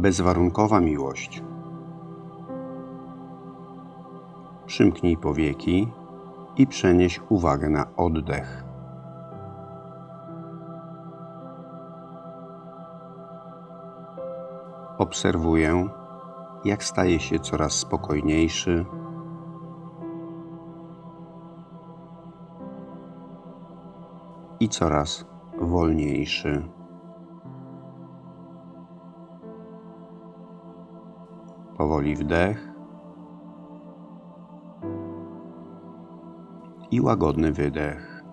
bezwarunkowa miłość. Przymknij powieki i przenieś uwagę na oddech. Obserwuję, jak staje się coraz spokojniejszy. I coraz wolniejszy. Powoli wdech i łagodny wydech.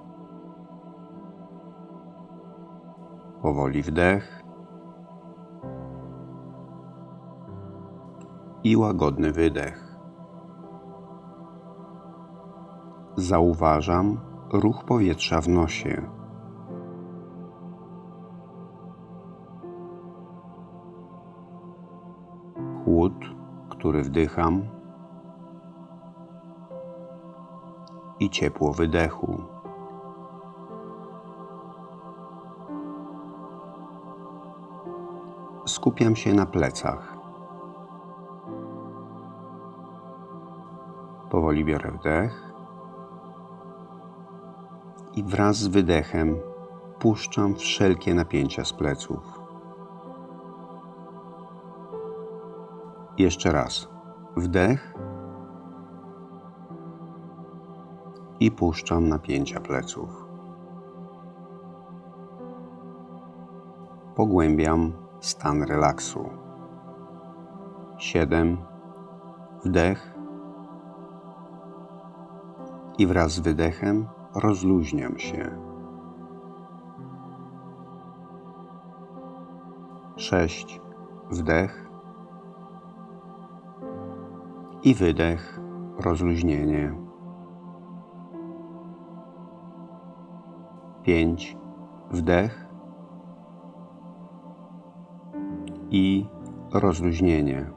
Powoli wdech i łagodny wydech. Zauważam ruch powietrza w nosie. Chłód, który wdycham, i ciepło wydechu. Skupiam się na plecach. Powoli biorę wdech i wraz z wydechem puszczam wszelkie napięcia z pleców. Jeszcze raz. Wdech i puszczam napięcia pleców. Pogłębiam stan relaksu. 7. Wdech i wraz z wydechem rozluźniam się. 6. Wdech i wydech, rozluźnienie. pięć, wdech i rozluźnienie.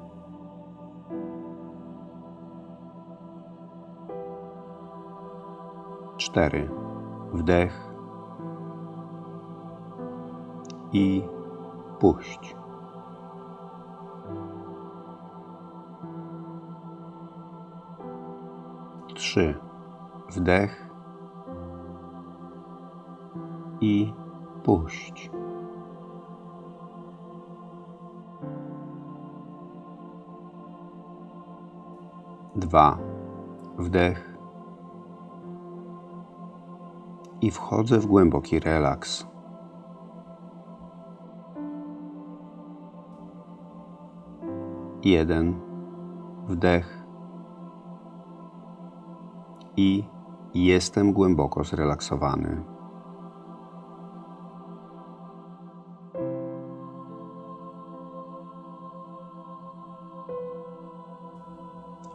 Cztery, wdech i puść. Trzy, wdech i puść. Dwa. Wdech. I wchodzę w głęboki relaks. Jeden. Wdech. I jestem głęboko zrelaksowany.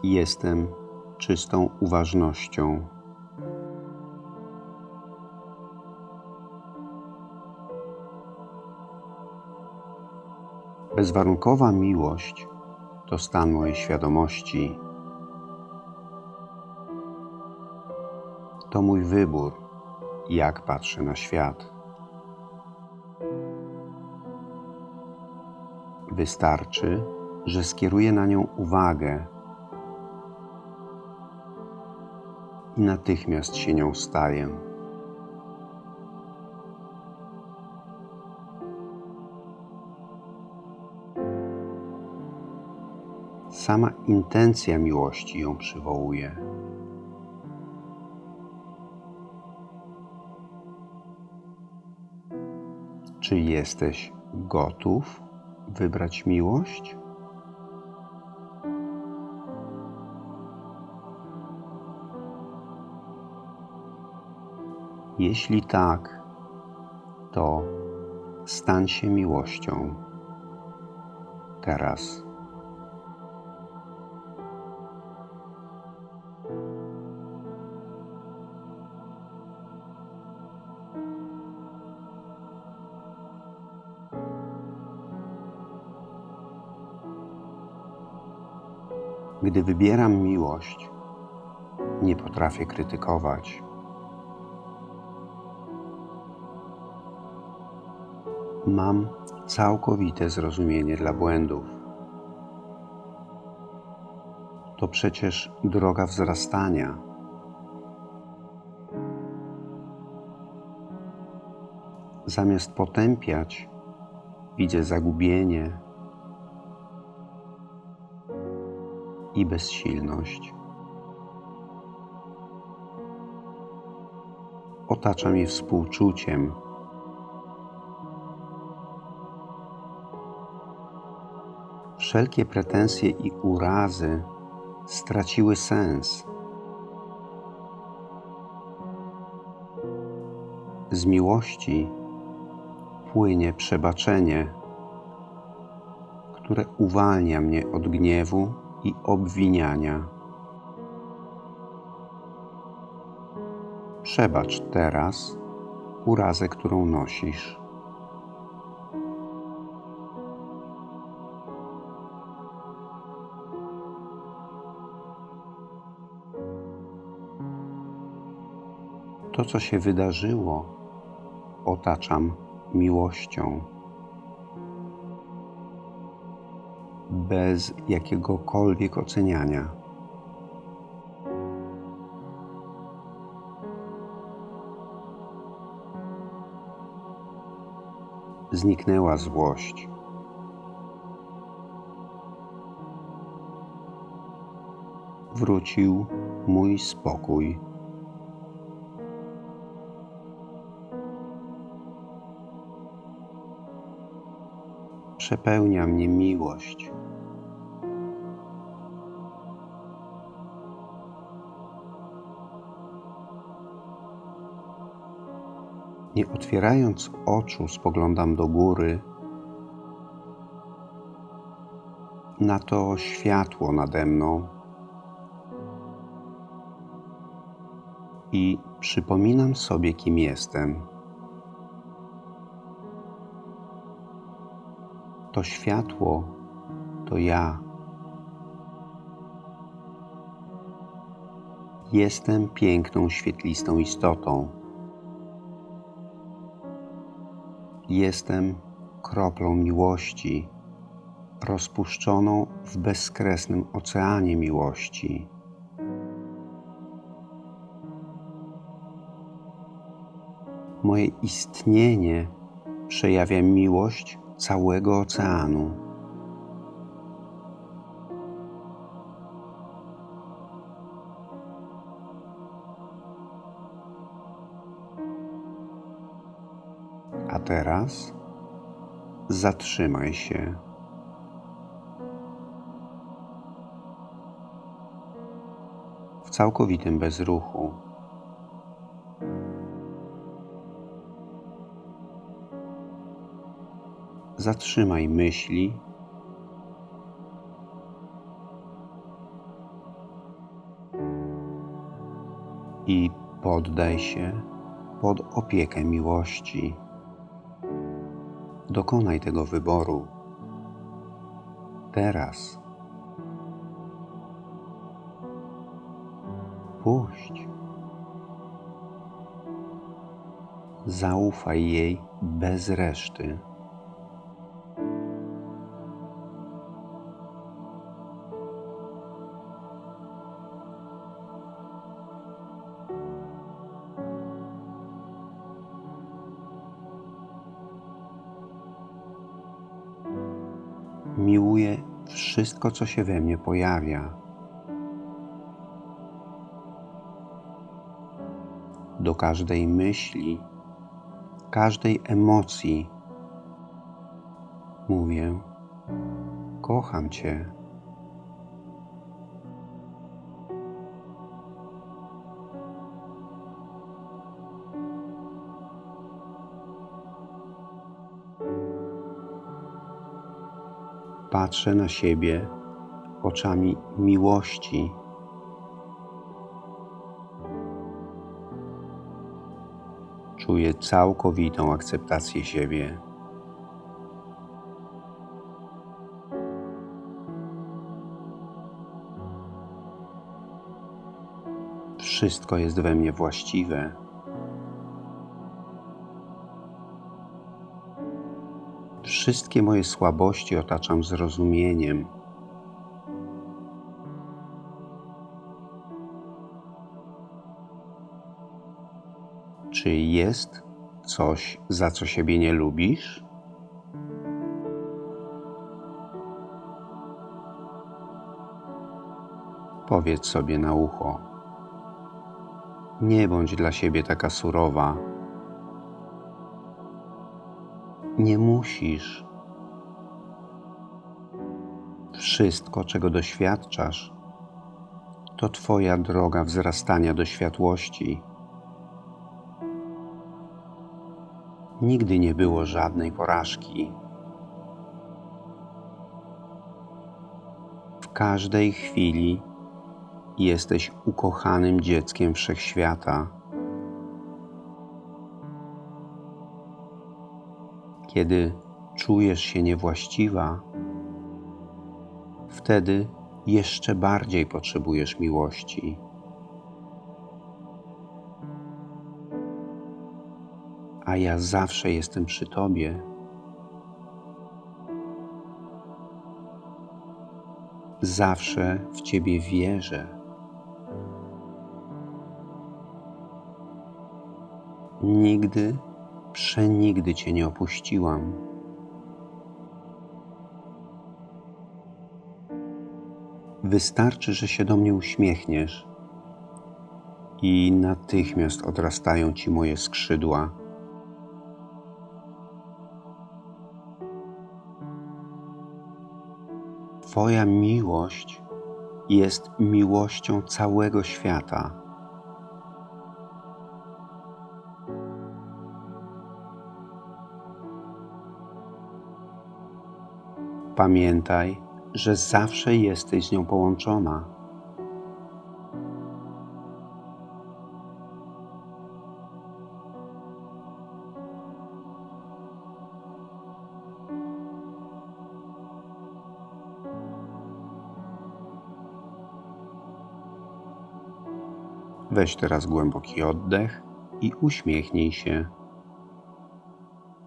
Jestem czystą uważnością. Bezwarunkowa miłość to stan mojej świadomości. To mój wybór, jak patrzę na świat. Wystarczy, że skieruję na nią uwagę i natychmiast się nią staję. Sama intencja miłości ją przywołuje. Czy jesteś gotów wybrać miłość? Jeśli tak, to stań się miłością teraz. Gdy wybieram miłość, nie potrafię krytykować Mam całkowite zrozumienie dla błędów. To przecież droga wzrastania. Zamiast potępiać, widzę zagubienie i bezsilność. Otacza mnie współczuciem. Wszelkie pretensje i urazy straciły sens. Z miłości płynie przebaczenie, które uwalnia mnie od gniewu i obwiniania. Przebacz teraz urazę, którą nosisz. To, co się wydarzyło, otaczam miłością. Bez jakiegokolwiek oceniania. Zniknęła złość. Wrócił mój spokój. Przepełnia mnie miłość. Nie otwierając oczu, spoglądam do góry na to światło nade mną i przypominam sobie, kim jestem. To światło to ja. Jestem piękną, świetlistą istotą. Jestem kroplą miłości, rozpuszczoną w bezkresnym oceanie miłości. Moje istnienie przejawia miłość całego oceanu. A teraz zatrzymaj się. W całkowitym bezruchu. Zatrzymaj myśli. I poddaj się pod opiekę miłości. Dokonaj tego wyboru. Teraz. Puść. Zaufaj jej bez reszty. Wszystko, co się we mnie pojawia. Do każdej myśli, każdej emocji mówię: Kocham Cię. Patrzę na siebie oczami miłości. Czuję całkowitą akceptację siebie. Wszystko jest we mnie właściwe. Wszystkie moje słabości otaczam zrozumieniem. Czy jest coś, za co siebie nie lubisz? Powiedz sobie na ucho. Nie bądź dla siebie taka surowa. Nie musisz. Wszystko, czego doświadczasz, to Twoja droga wzrastania do światłości. Nigdy nie było żadnej porażki. W każdej chwili jesteś ukochanym dzieckiem wszechświata. Kiedy czujesz się niewłaściwa, wtedy jeszcze bardziej potrzebujesz miłości. A ja zawsze jestem przy Tobie. Zawsze w Ciebie wierzę. Nigdy, przenigdy Cię nie opuściłam. Wystarczy, że się do mnie uśmiechniesz i natychmiast odrastają Ci moje skrzydła. Twoja miłość jest miłością całego świata. Pamiętaj, że zawsze jesteś z nią połączona. Weź teraz głęboki oddech i uśmiechnij się.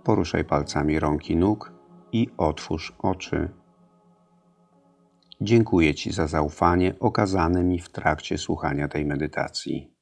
Poruszaj palcami rąk i nóg i otwórz oczy. Dziękuję Ci za zaufanie okazane mi w trakcie słuchania tej medytacji.